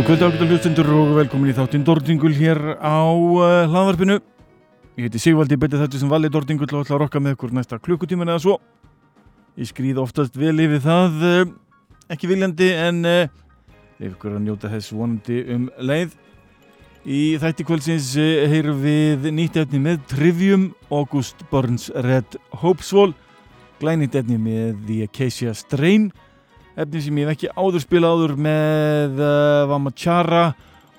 Góð kvöldi ákveðal hlustundur og velkomin í þáttinn Dordingul hér á uh, hlaðvarpinu. Ég heiti Sigvaldi, betið þetta sem valið Dordingul og ætla að rokka með ykkur næsta klukkutíman eða svo. Ég skrýð oftast vel yfir það, uh, ekki viljandi en uh, ykkur að njóta þess vonandi um leið. Í þætti kvöldsins uh, heyrum við nýtt efni með Trivium, August Burns Red Hopeswall, glænýtt efni með The Acacia Strain, efni sem ég hef ekki áður spila áður með uh, Vamachara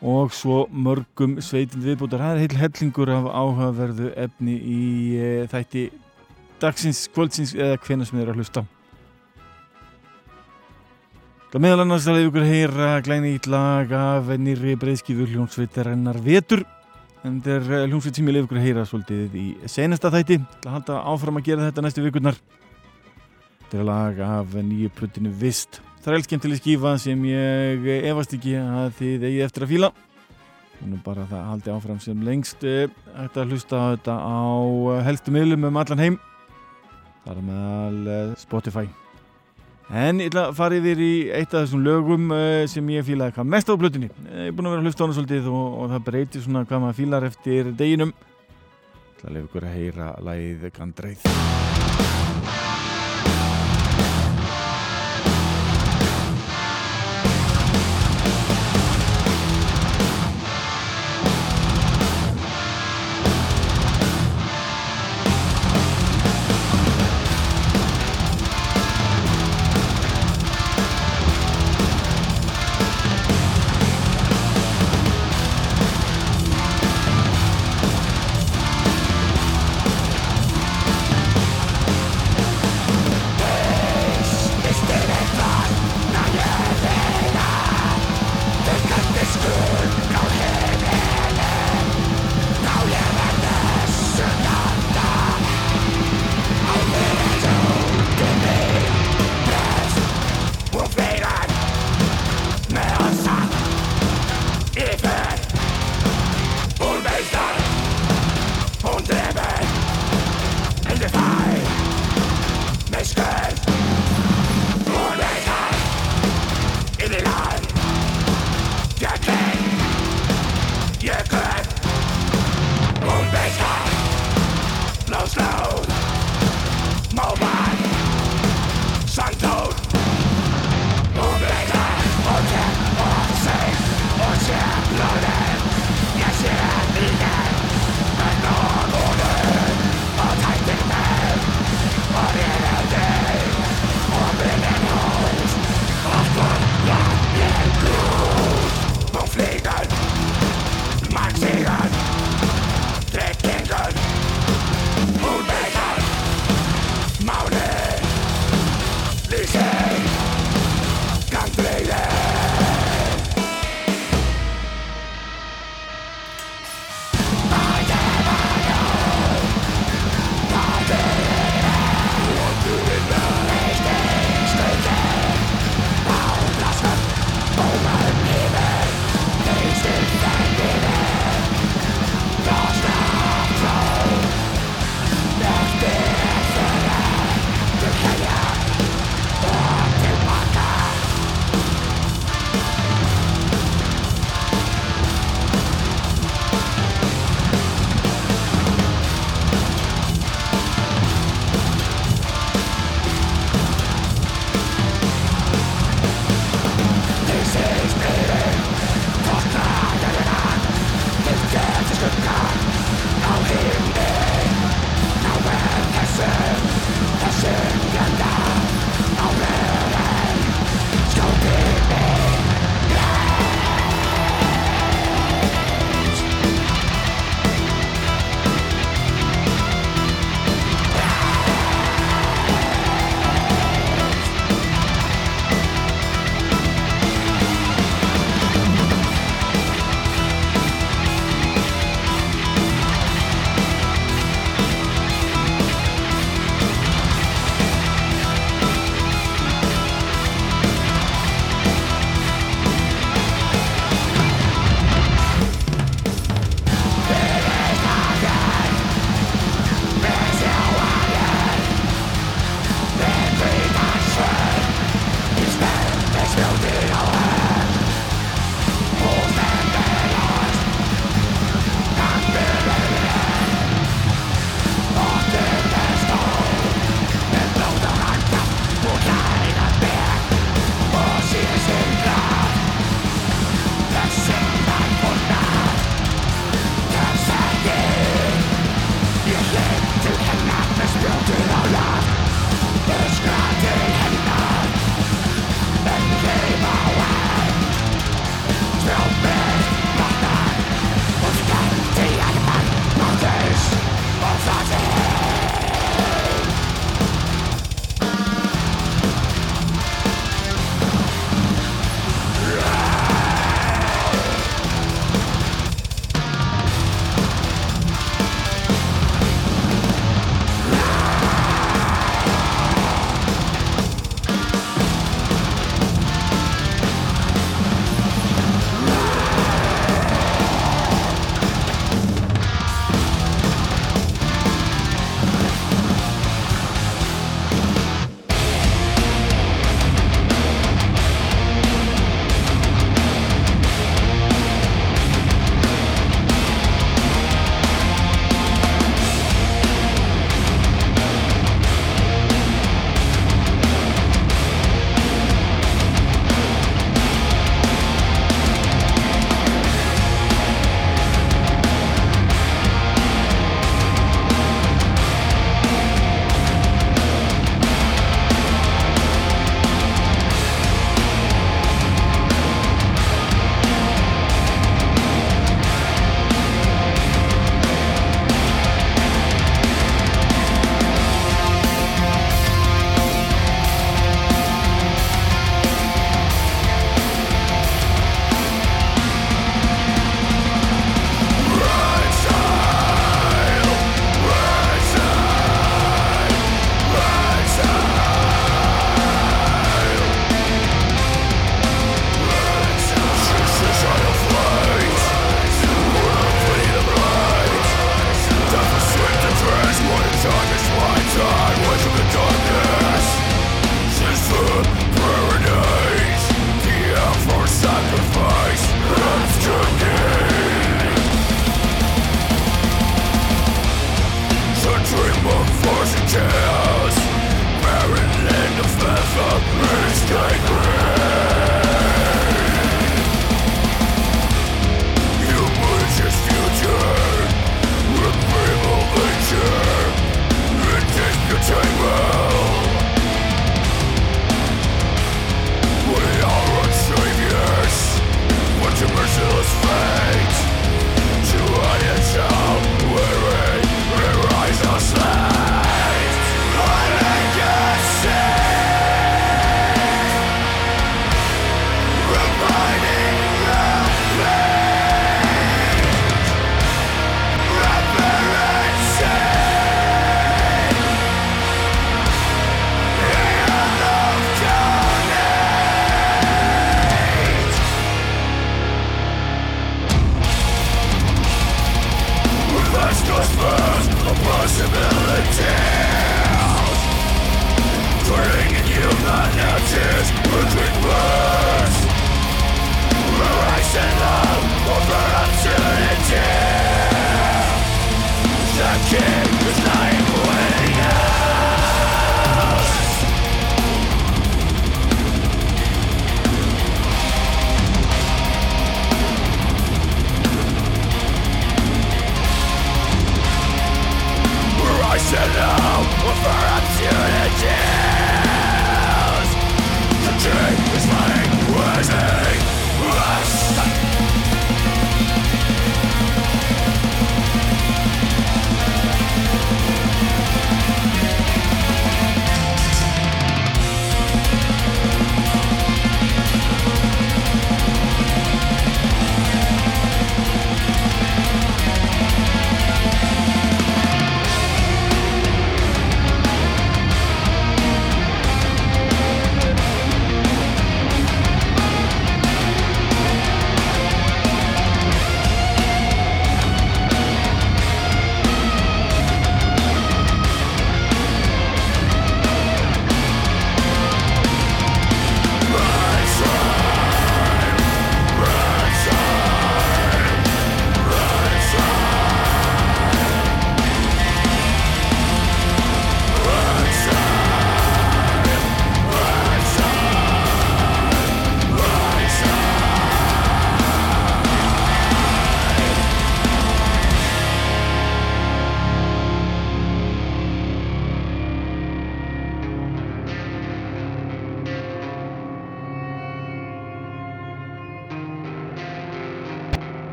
og svo mörgum sveitin viðbútar. Það er heil hellingur af áhugaverðu efni í uh, þætti dagsins, kvöldsins eða hvenna sem þið eru að hlusta. Það meðal annars að leiði ykkur heyra glæni í lag af nýri breyðskifu hljómsveitarinnar Vetur. En þetta er uh, hljómsveit sem ég leiði ykkur heyra svolítið í senasta þætti. Það halda áfram að gera þetta næstu vikurnar. Þetta er lag af nýju plötinu Vist. Það er elskemtileg skífa sem ég efast ekki að þið eigið eftir að fíla. Nú bara það haldi áfram sem lengst. Þetta hlusta þetta á helstu miðlum um allan heim. Það er meðal Spotify. En ég ætla að fara yfir í eitt af þessum lögum sem ég fílaði hvað mest á plötunni. Ég er búin að vera að hlusta á hana svolítið og, og það breytir svona hvað maður fílar eftir deginum. Það að lefa ykkur að heyra lagið Gandreið.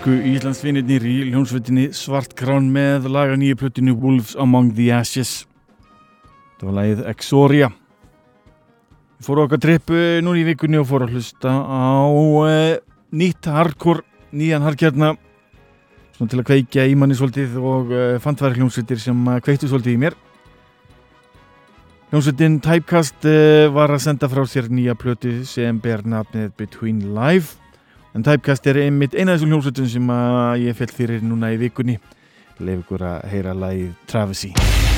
Frönsku Íslandsvinnirnir í hljónsveitinni Svartkrán með laga nýju plötinu Wolves Among the Ashes. Þetta var lagið Exoria. Við fórum okkar tripp núni í vikunni og fórum að hlusta á uh, nýtt hardcore nýjan hardkjarna svona til að kveikja í manni svolítið og uh, fantværi hljónsveitir sem uh, kveiktu svolítið í mér. Hljónsveitin Typecast var að senda frá sér nýja plötu sem ber nafnið Between Live en Typecast er einmitt eina af þessum hljómsveitum sem ég fell fyrir núna í vikunni. Leif ykkur að heyra lagið Travesy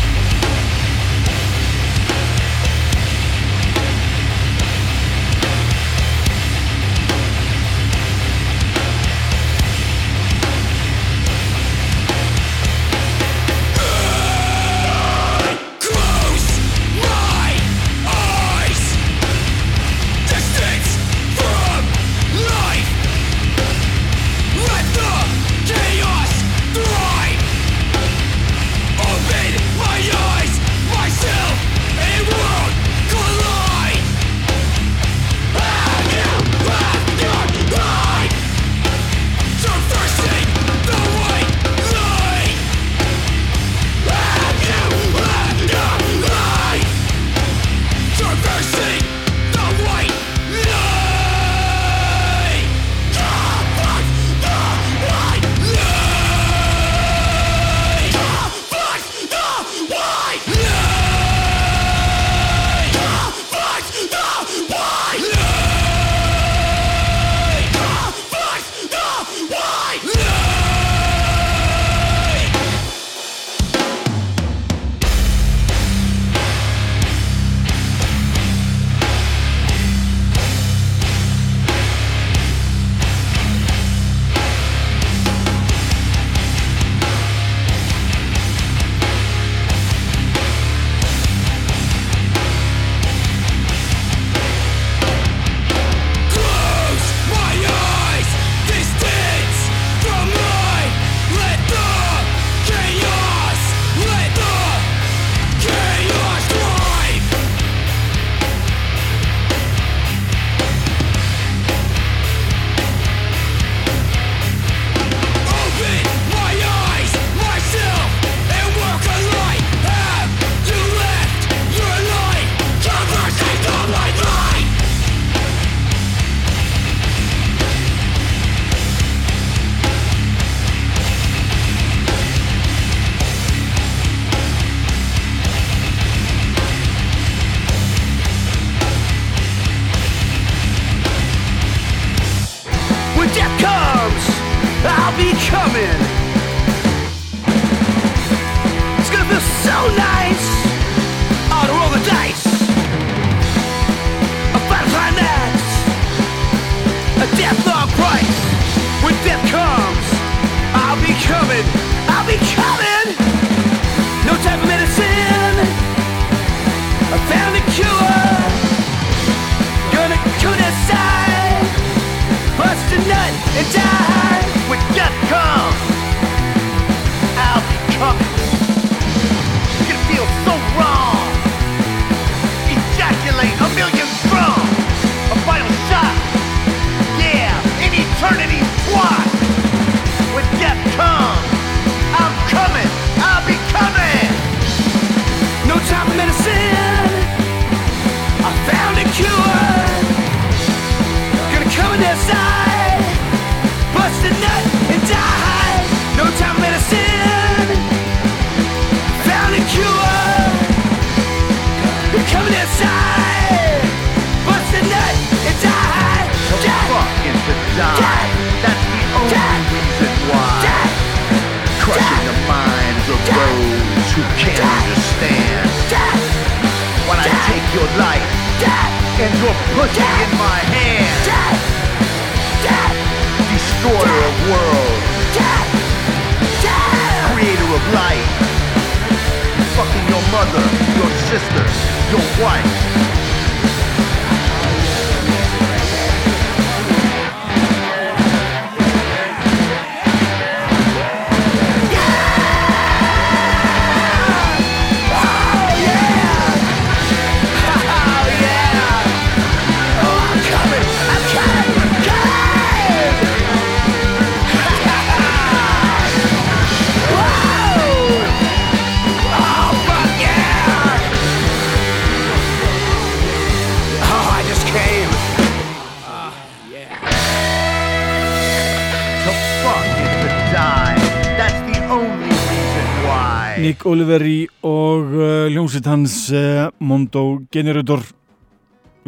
Nick Oliveri og uh, hljómsitt hans uh, Mondo Generator.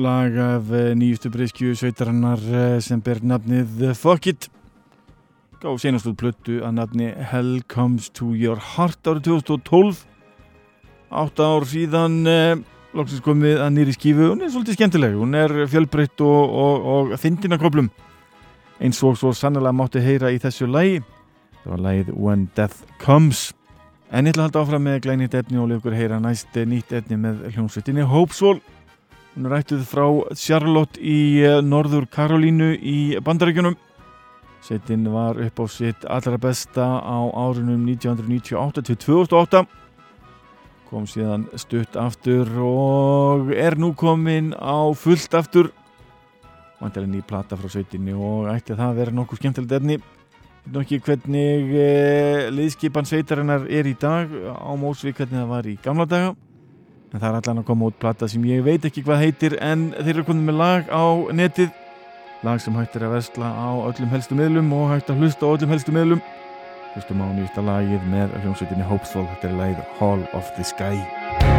Lag af uh, nýjustu breyskju sveitarannar sem ber nafnið Fuck It. Gá senastuð plöttu að nafni Hell Comes to Your Heart árið 2012 átta ár síðan loksins komið að nýri skífu. Hún er svolítið skemmtileg, hún er fjölbreytt og, og, og fyndina koplum eins og svo sannlega mátti heyra í þessu lagi. Það var lagið When Death Comes En ég ætla að halda áfram með glænýtt efni og leikur heyra næst nýtt efni með hljómsveitinni Hopeswall. Hún rættuð frá Charlotte í eh, Norður Karolínu í Bandaríkjunum. Sveitin var upp á sitt allra besta á árunum 1998 til 2008. Kom síðan stutt aftur og er nú komin á fullt aftur. Vantilega ný plata frá sveitinni og ætti það að vera nokkuð skemmtilegt efni nú ekki hvernig e, liðskipan sveitarinnar er í dag á mósvið hvernig það var í gamla daga? En það er allan að koma út plata sem ég veit ekki hvað heitir en þeir eru komið með lag á netið. Lag sem hægt er að versla á öllum helstu miðlum og hægt að hlusta á öllum helstu miðlum. Hlustum á nýsta lagið með hljómsveitinni Hopeful þetta er lagið Hall of the Sky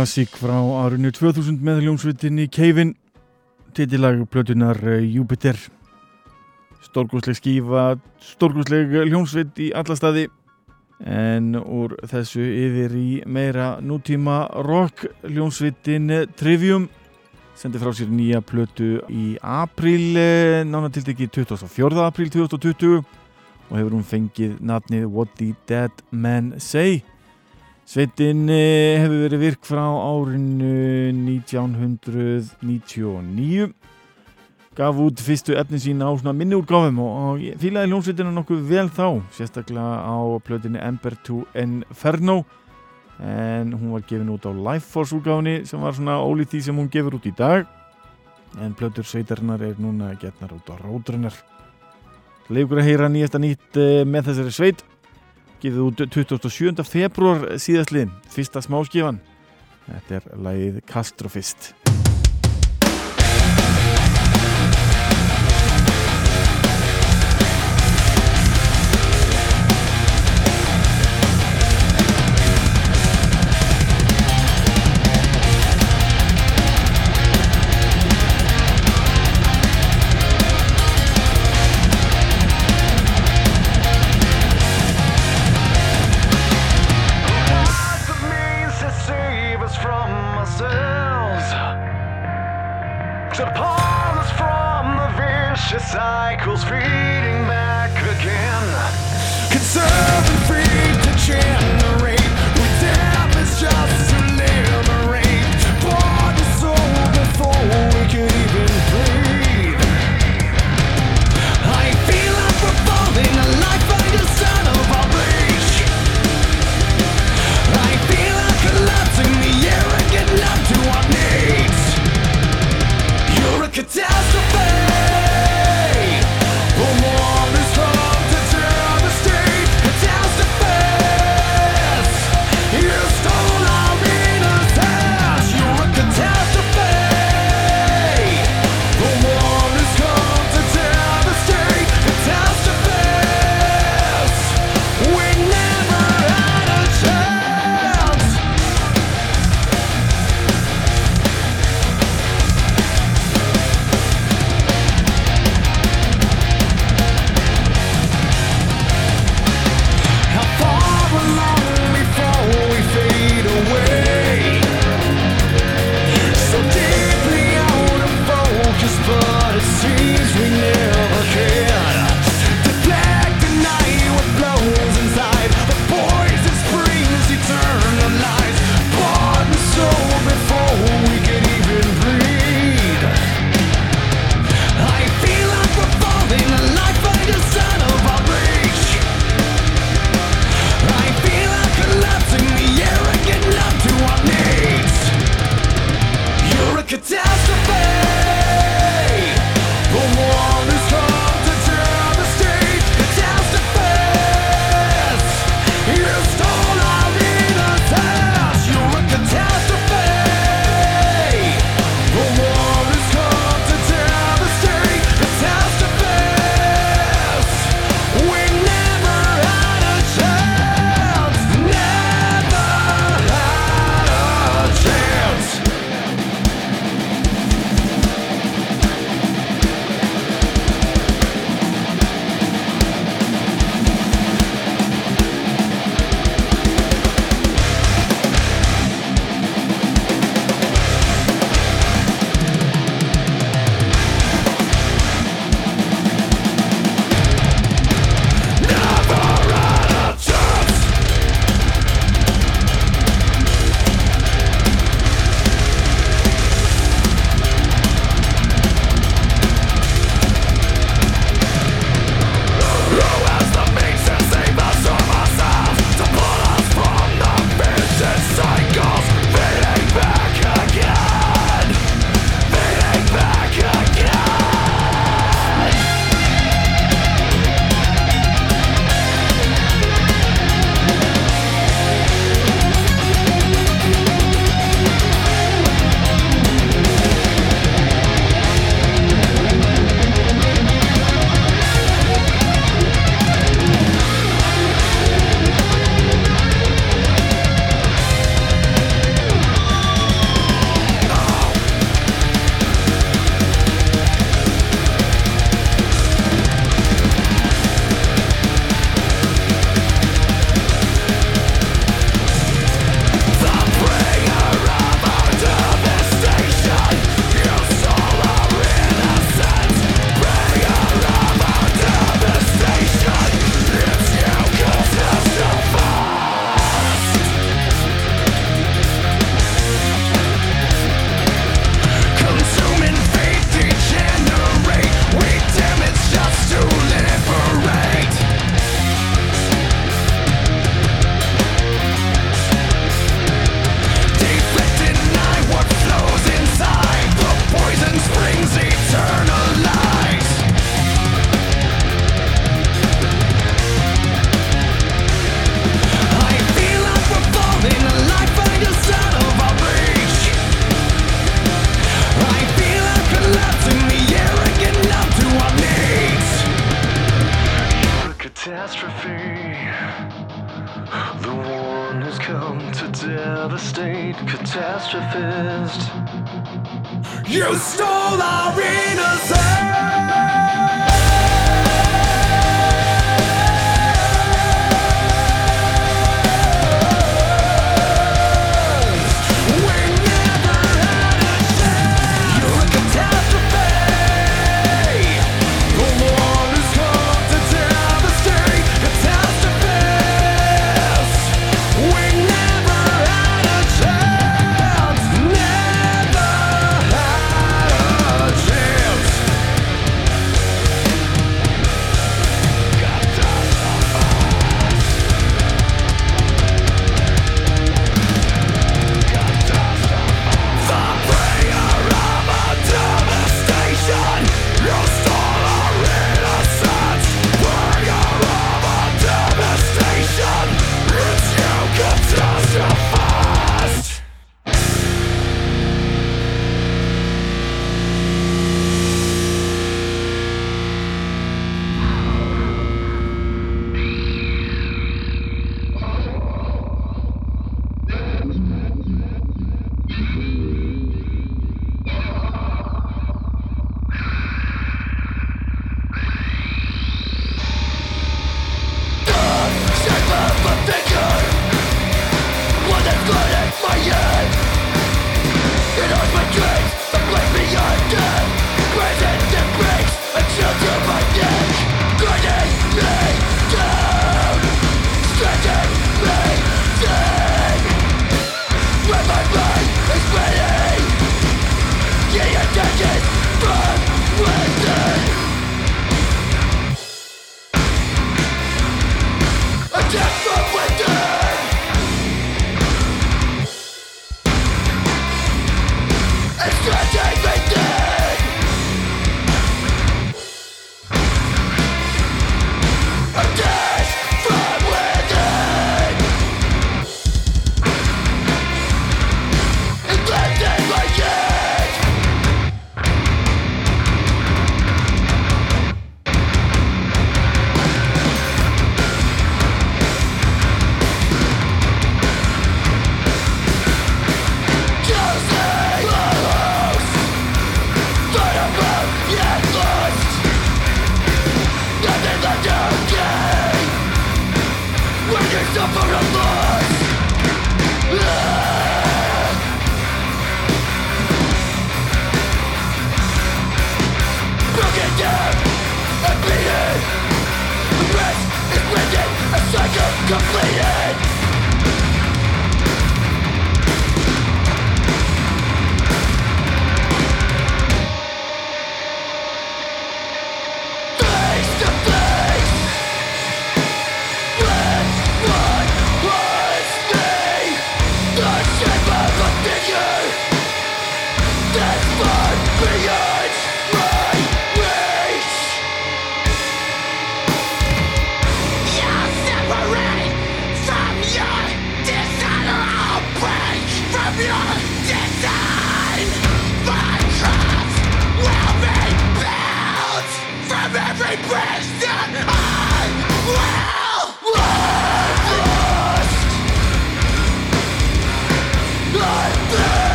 klassík frá árunni 2000 með hljómsvitinni Keivin titilag plötunar eh, Júpiter stórgúsleg skífa stórgúsleg hljómsvit í alla staði. En úr þessu yfir í meira nútíma rock hljómsvitin eh, Trivium. Sendi frá sér nýja plötu í april nánatildegi 24. april 2020 og hefur hún fengið nafnið What the Dead Men Say? Sveitin hefur verið virk frá árinu 1999 gaf út fyrstu efni sín á svona minni úrgáfum og fílaði hljómsveitina nokkuð vel þá sérstaklega á plötinu Ember to Inferno en hún var gefin út á Lifeforce úrgáfinni sem var svona ólið því sem hún gefur út í dag. En plötur sveitarnar er núna getnar út á róturnar Leifur að heyra nýjasta nýtt eh, með þessari sveit gefið út 27. februar síðastliðin, fyrsta smáskifan. Þetta er lagið Kastrofist.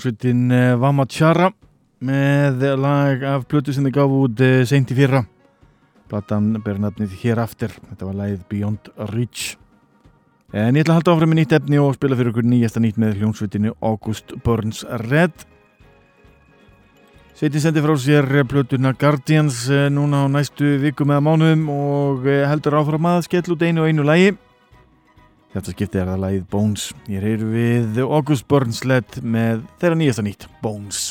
hljómsveitin eh, Vama Tjara með lag af blötu sem þið gaf út eh, seint í fyrra. Platan ber nafnið hér aftur þetta var lagið Beyond Reach. En ég ætla að halda áfram með nýtt efni og spila fyrir okkur nýjasta nýtt með hljómsveitinu August Burns Red. Sveitin sendi frá sér eh, blötuna Guardians núna á næstu vikum eða mánuðum og heldur áfram að skell út einu og einu lagi. Þetta skiptið er að lagið Bones. Ég er við August Burns led með þeirra nýjasta nýtt, Bones.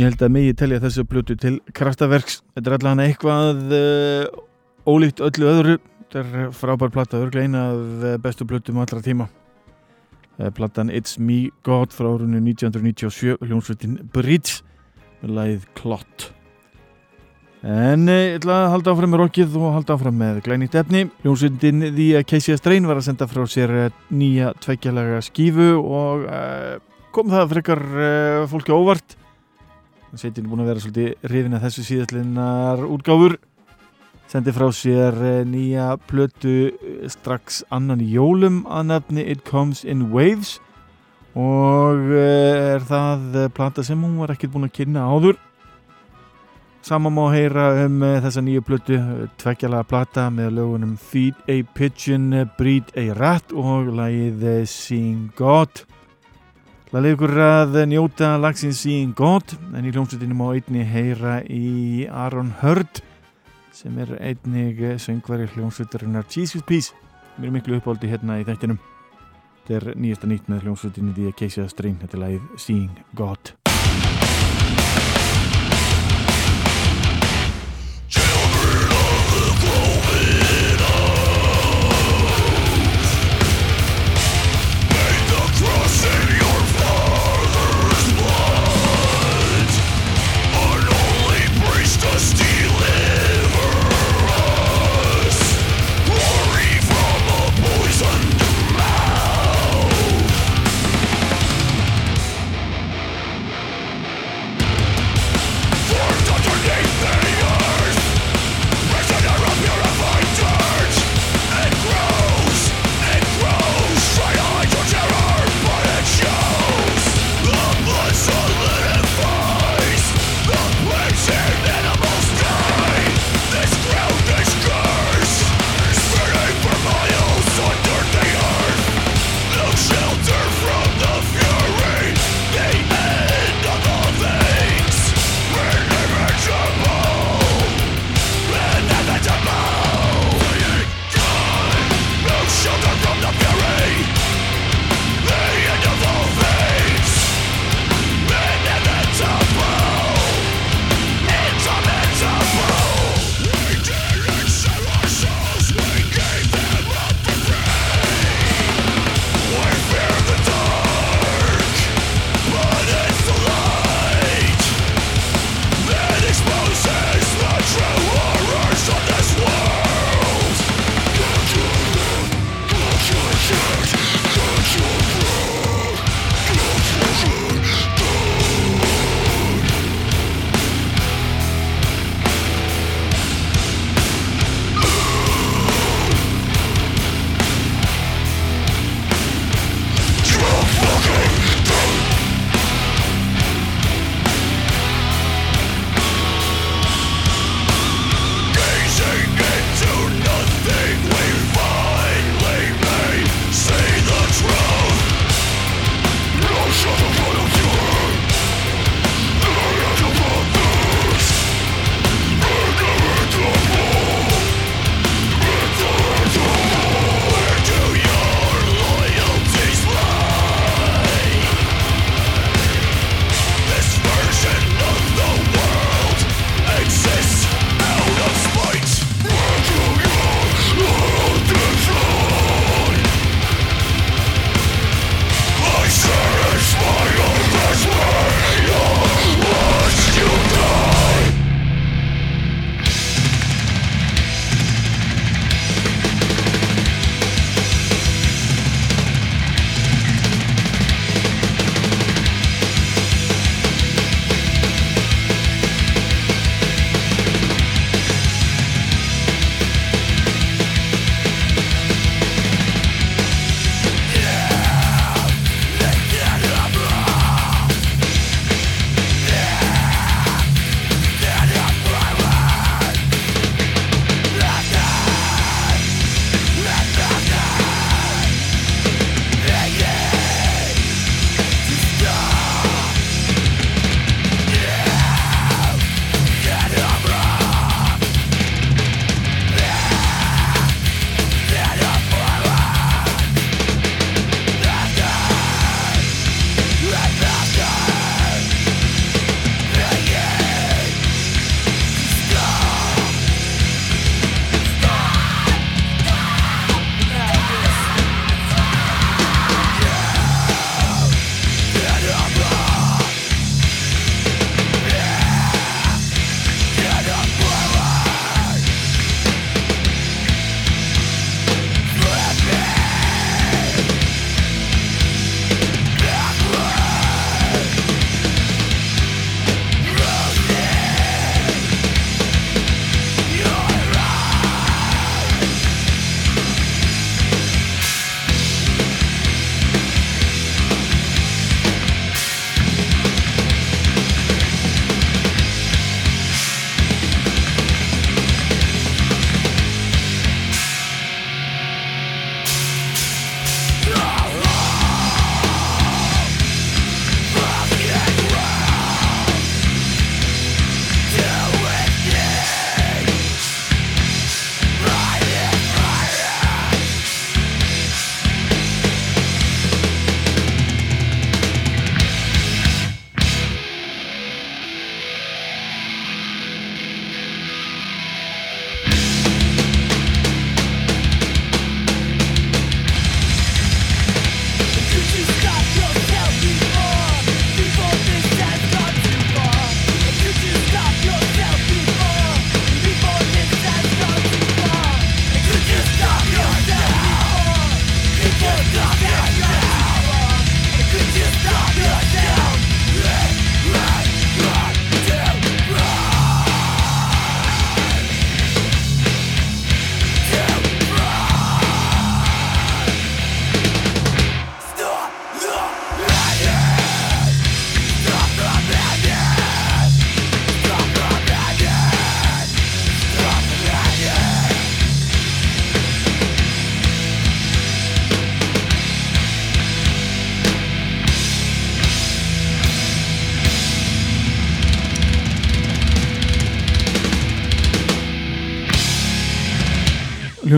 Ég held að megi telja þessu plötu til kraftaverks. Þetta er allavega eitthvað uh, ólíkt öllu öðru. Þetta er frábær platta, örglega eina af eh, bestu plötum allra tíma. Uh, Platan It's Me God frá árunni 1997, hljómsveitin Bridge með lagið Klott. En ég ætla að halda áfram með rockið og halda áfram með glænýtt efni. Hljómsveitin The Acacia Strain var að senda frá sér eh, nýja tveggjalega skífu og uh, kom það frekar uh, fólki óvart. Sveitin er búin að vera svolítið rifin að þessu síðastlinnar útgáfur. Sendi frá sér eh, nýja plötu eh, strax annan í jólum að nefni It Comes in Waves. Og eh, er það plata sem hún var ekkert búin að kynna áður. Sama má heyra um þessa nýju plötu tveggjalaga plata með lögunum Feed a Pigeon, Breed a Rat og lagið Seeing God Það leiði ykkur að njóta lagsins Seeing God en í hljómsveitinu má einni heyra í Aaron Hurd sem er einnig söngvari hljómsveitarinnar Jesus Peace. Sem er miklu uppáldi hérna í þættinum. Þetta er nýjasta nýtt með hljómsveitinu því að keisja streyn, þetta er lagið Seeing God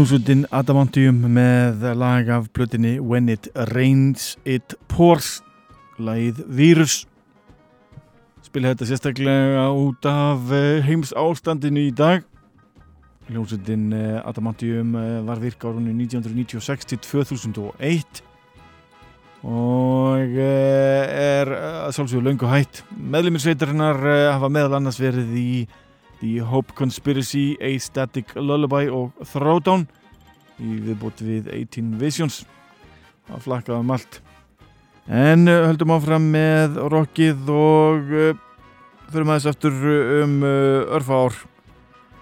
hljómsveitin Adamantium með lag af plötinni When It Rains It Pours lagið Vírus. Spila þetta sérstaklega út af eh, heims ástandinu í dag. Hljómsveitin eh, Adamantium eh, var virka árunni 1996 til 2001 og er að sjálfsögur löngu hætt. Meðlumir sveitarinnar hafa meðal annars verið í The Hope Conspiracy, A Static Lullaby og Throwdown í viðbúti við 18 Visions. Að flakka um allt. En uh, höldum áfram með rockið og uh, fyrir maður þess aftur um uh, örfa ár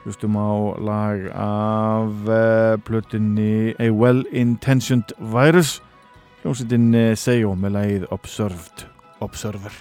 hlustum á lag af uh, plötunni A Well-Intentioned Virus. Hljómsveitin Seyo með lagið Observed Observer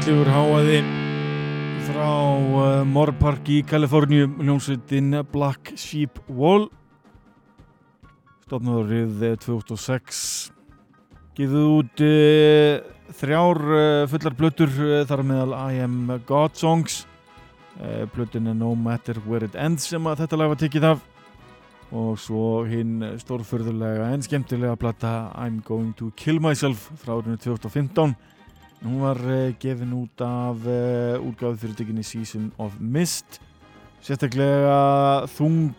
Índislegur háaði frá uh, Moorpark í Kaliforníu hljómsveitin Black Sheep Wall stofnaðurrið 2006 gefið út uh, þrjár uh, fullar blöttur uh, þar meðal I Am God Songs. Blöttin er No Matter Where It Ends sem að þetta lag var tekið af. Og svo hinn stórförðulega en skemmtilega plata I'm Going to Kill Myself frá árinu 2015 Hún var uh, gefin út af uh, útgáðu fyrirtekinni Season of Mist sérstaklega þung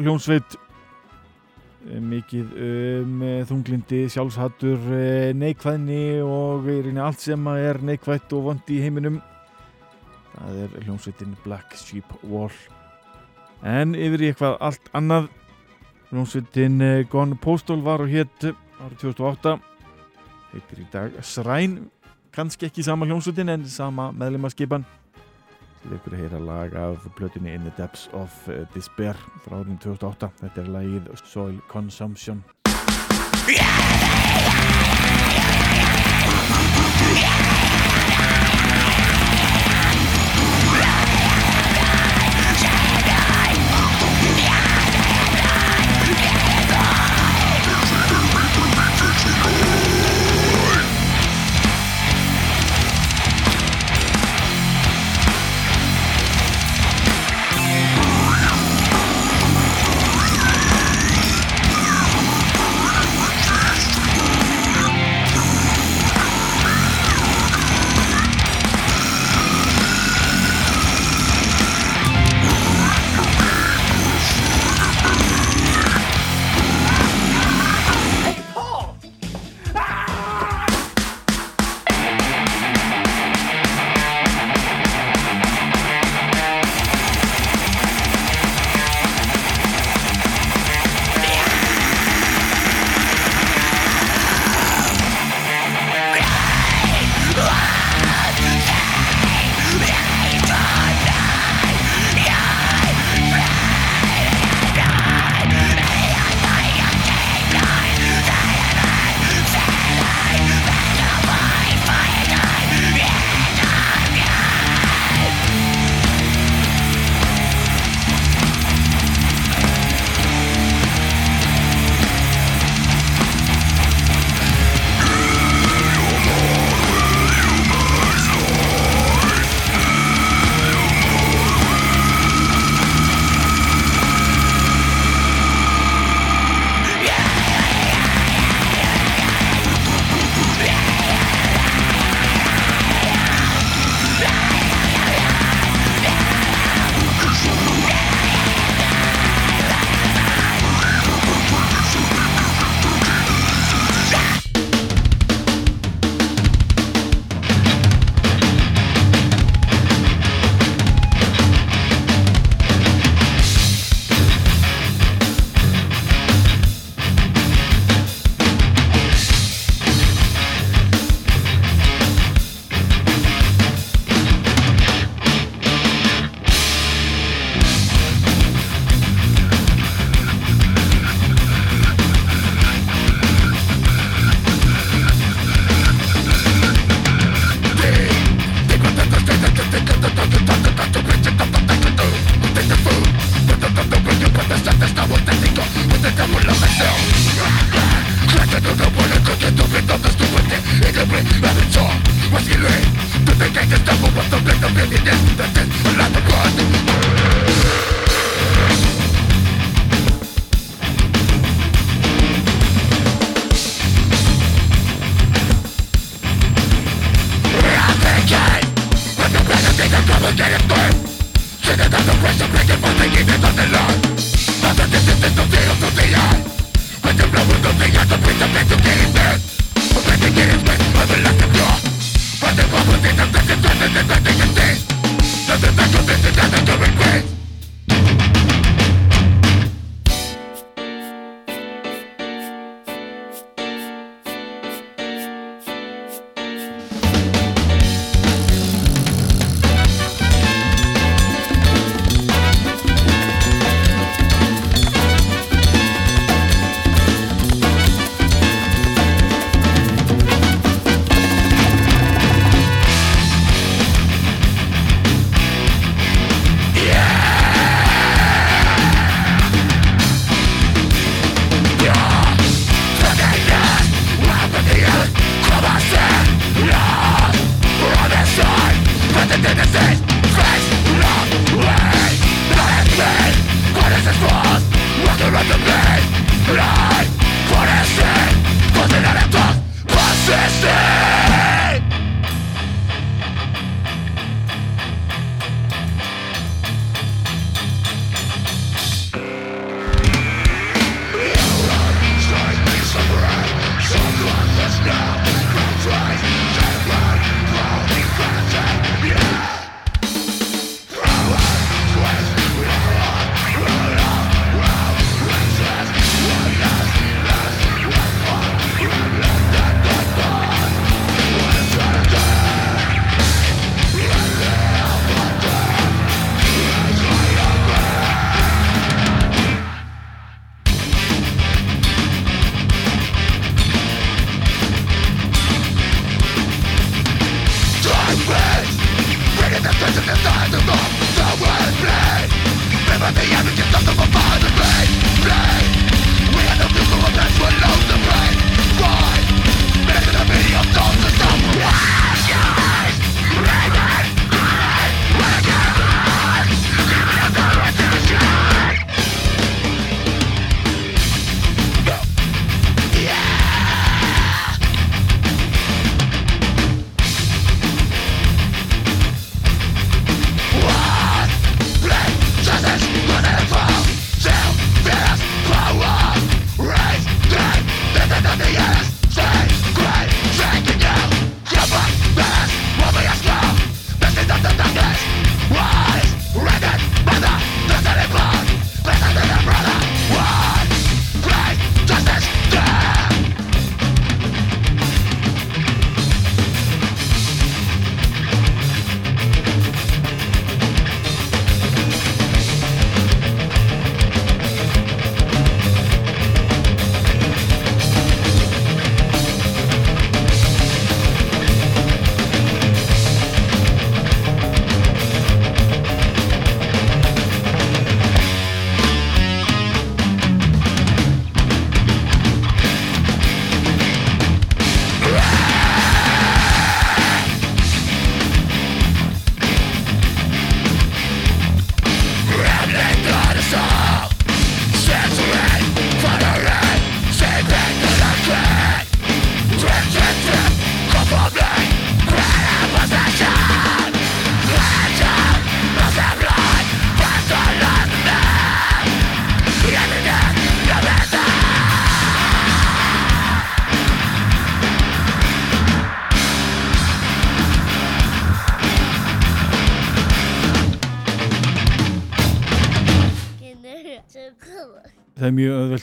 hljónsveit uh, mikið um þunglindi, sjálfshattur neikvæðni og í rauninni allt sem er neikvætt og vond í heiminum. Það er hljónsveitin Black Sheep Wall. En yfir í eitthvað allt annað hljónsveitin uh, Gone Postal var og hétt árið 2008 heitir í dag Sræn kannski ekki sama hljómsveitin en sama meðlumaskipan til ykkur að heyra lag af plötunni In the Depths of uh, Despair frá árið 2008 þetta er lagið Soil Consumption. Það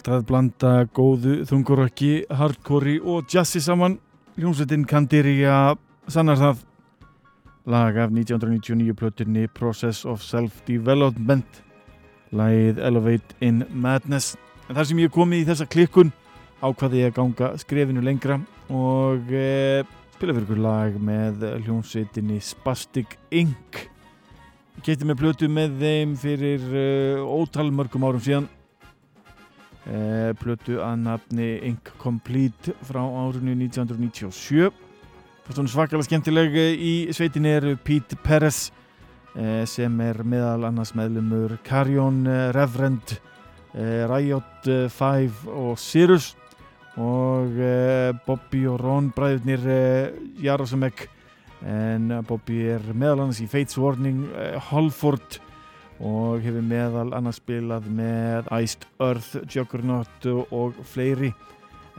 öðvöld að blanda góðu þungurökki, hardcore og jazzi saman. Hljómsveitin Candiria sannar það lag af 1999 plötunni Process of Self-Development lagið Elevate in Madness. En þar sem ég kom í þessa klikkun ákvaði ég að ganga skrefinu lengra og e, spila fyrir ykkur lag með hljómsveitinni Spastic Inc. Ég geti með plötu með þeim fyrir e, ótal mörgum árum síðan Eh, plötu að nafni Incomplete frá árinu 1997 Svona svakalega skemmtileg eh, í sveitin er Pete Perez eh, sem er meðal annars meðlumur Carrion, eh, Reverend eh, Riot 5 og Sirius. Og eh, Bobby og Ron bræðurnir Jarosamek en Bobby er meðal annars í Fates Warning Holford og hefur meðal annars spilað með Iced Earth, Juggernaut og fleiri.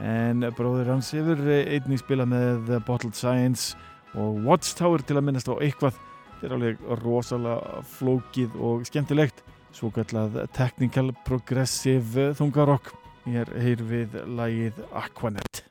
En bróður hans hefur einnig spilað með Bottled Science og Watchtower til að minnast á eitthvað. Þetta er alveg rosalega flókið og skemmtilegt. Svo kallað Technical Progressive Þungarokk. Hér heyr við lagið Aquanet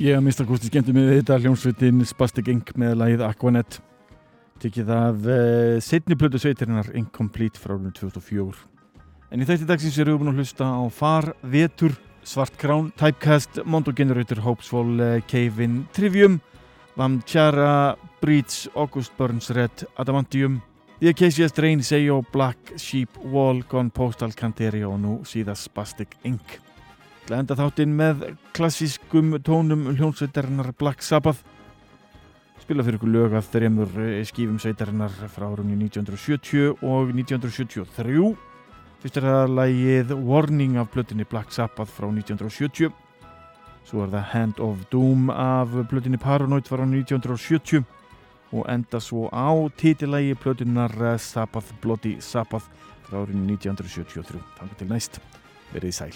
Ég að mista kosti skemmti mig við þetta hljómsveitin Spastic Inc. með lagið Aquanet tekið af uh, setni plötu sveitirinnar Incomplete frá árinu 2004 En í þætti dagsins erum við búin að hlusta á Far, Vetur, Svart Krán, Typecast, Mondo Generator, Hopesfall, uh, Cave-in, Trivium Vamchara, Breach, August Burns Red, Adamantium The Acacias Drain, Seyo, Black, Sheep, Wall, Gone Postal, Canteria og nú síðast Spastic Inc. Til að enda þáttinn með klassískum tónum hljónsveitarinnar Black Sabbath. Spila fyrir ykkur lög af þreymur skífum sveitarinnar frá árunni 1970 og 1973 fyrst er það lagið Warning af blötinni Black Sabbath frá 1970 svo er það Hand of Doom af blötinni Paranoid frá 1970 og enda svo á titilægi blötinnar Sabbath Bloody Sabbath frá árunni 1973 þannig til næst verið sæl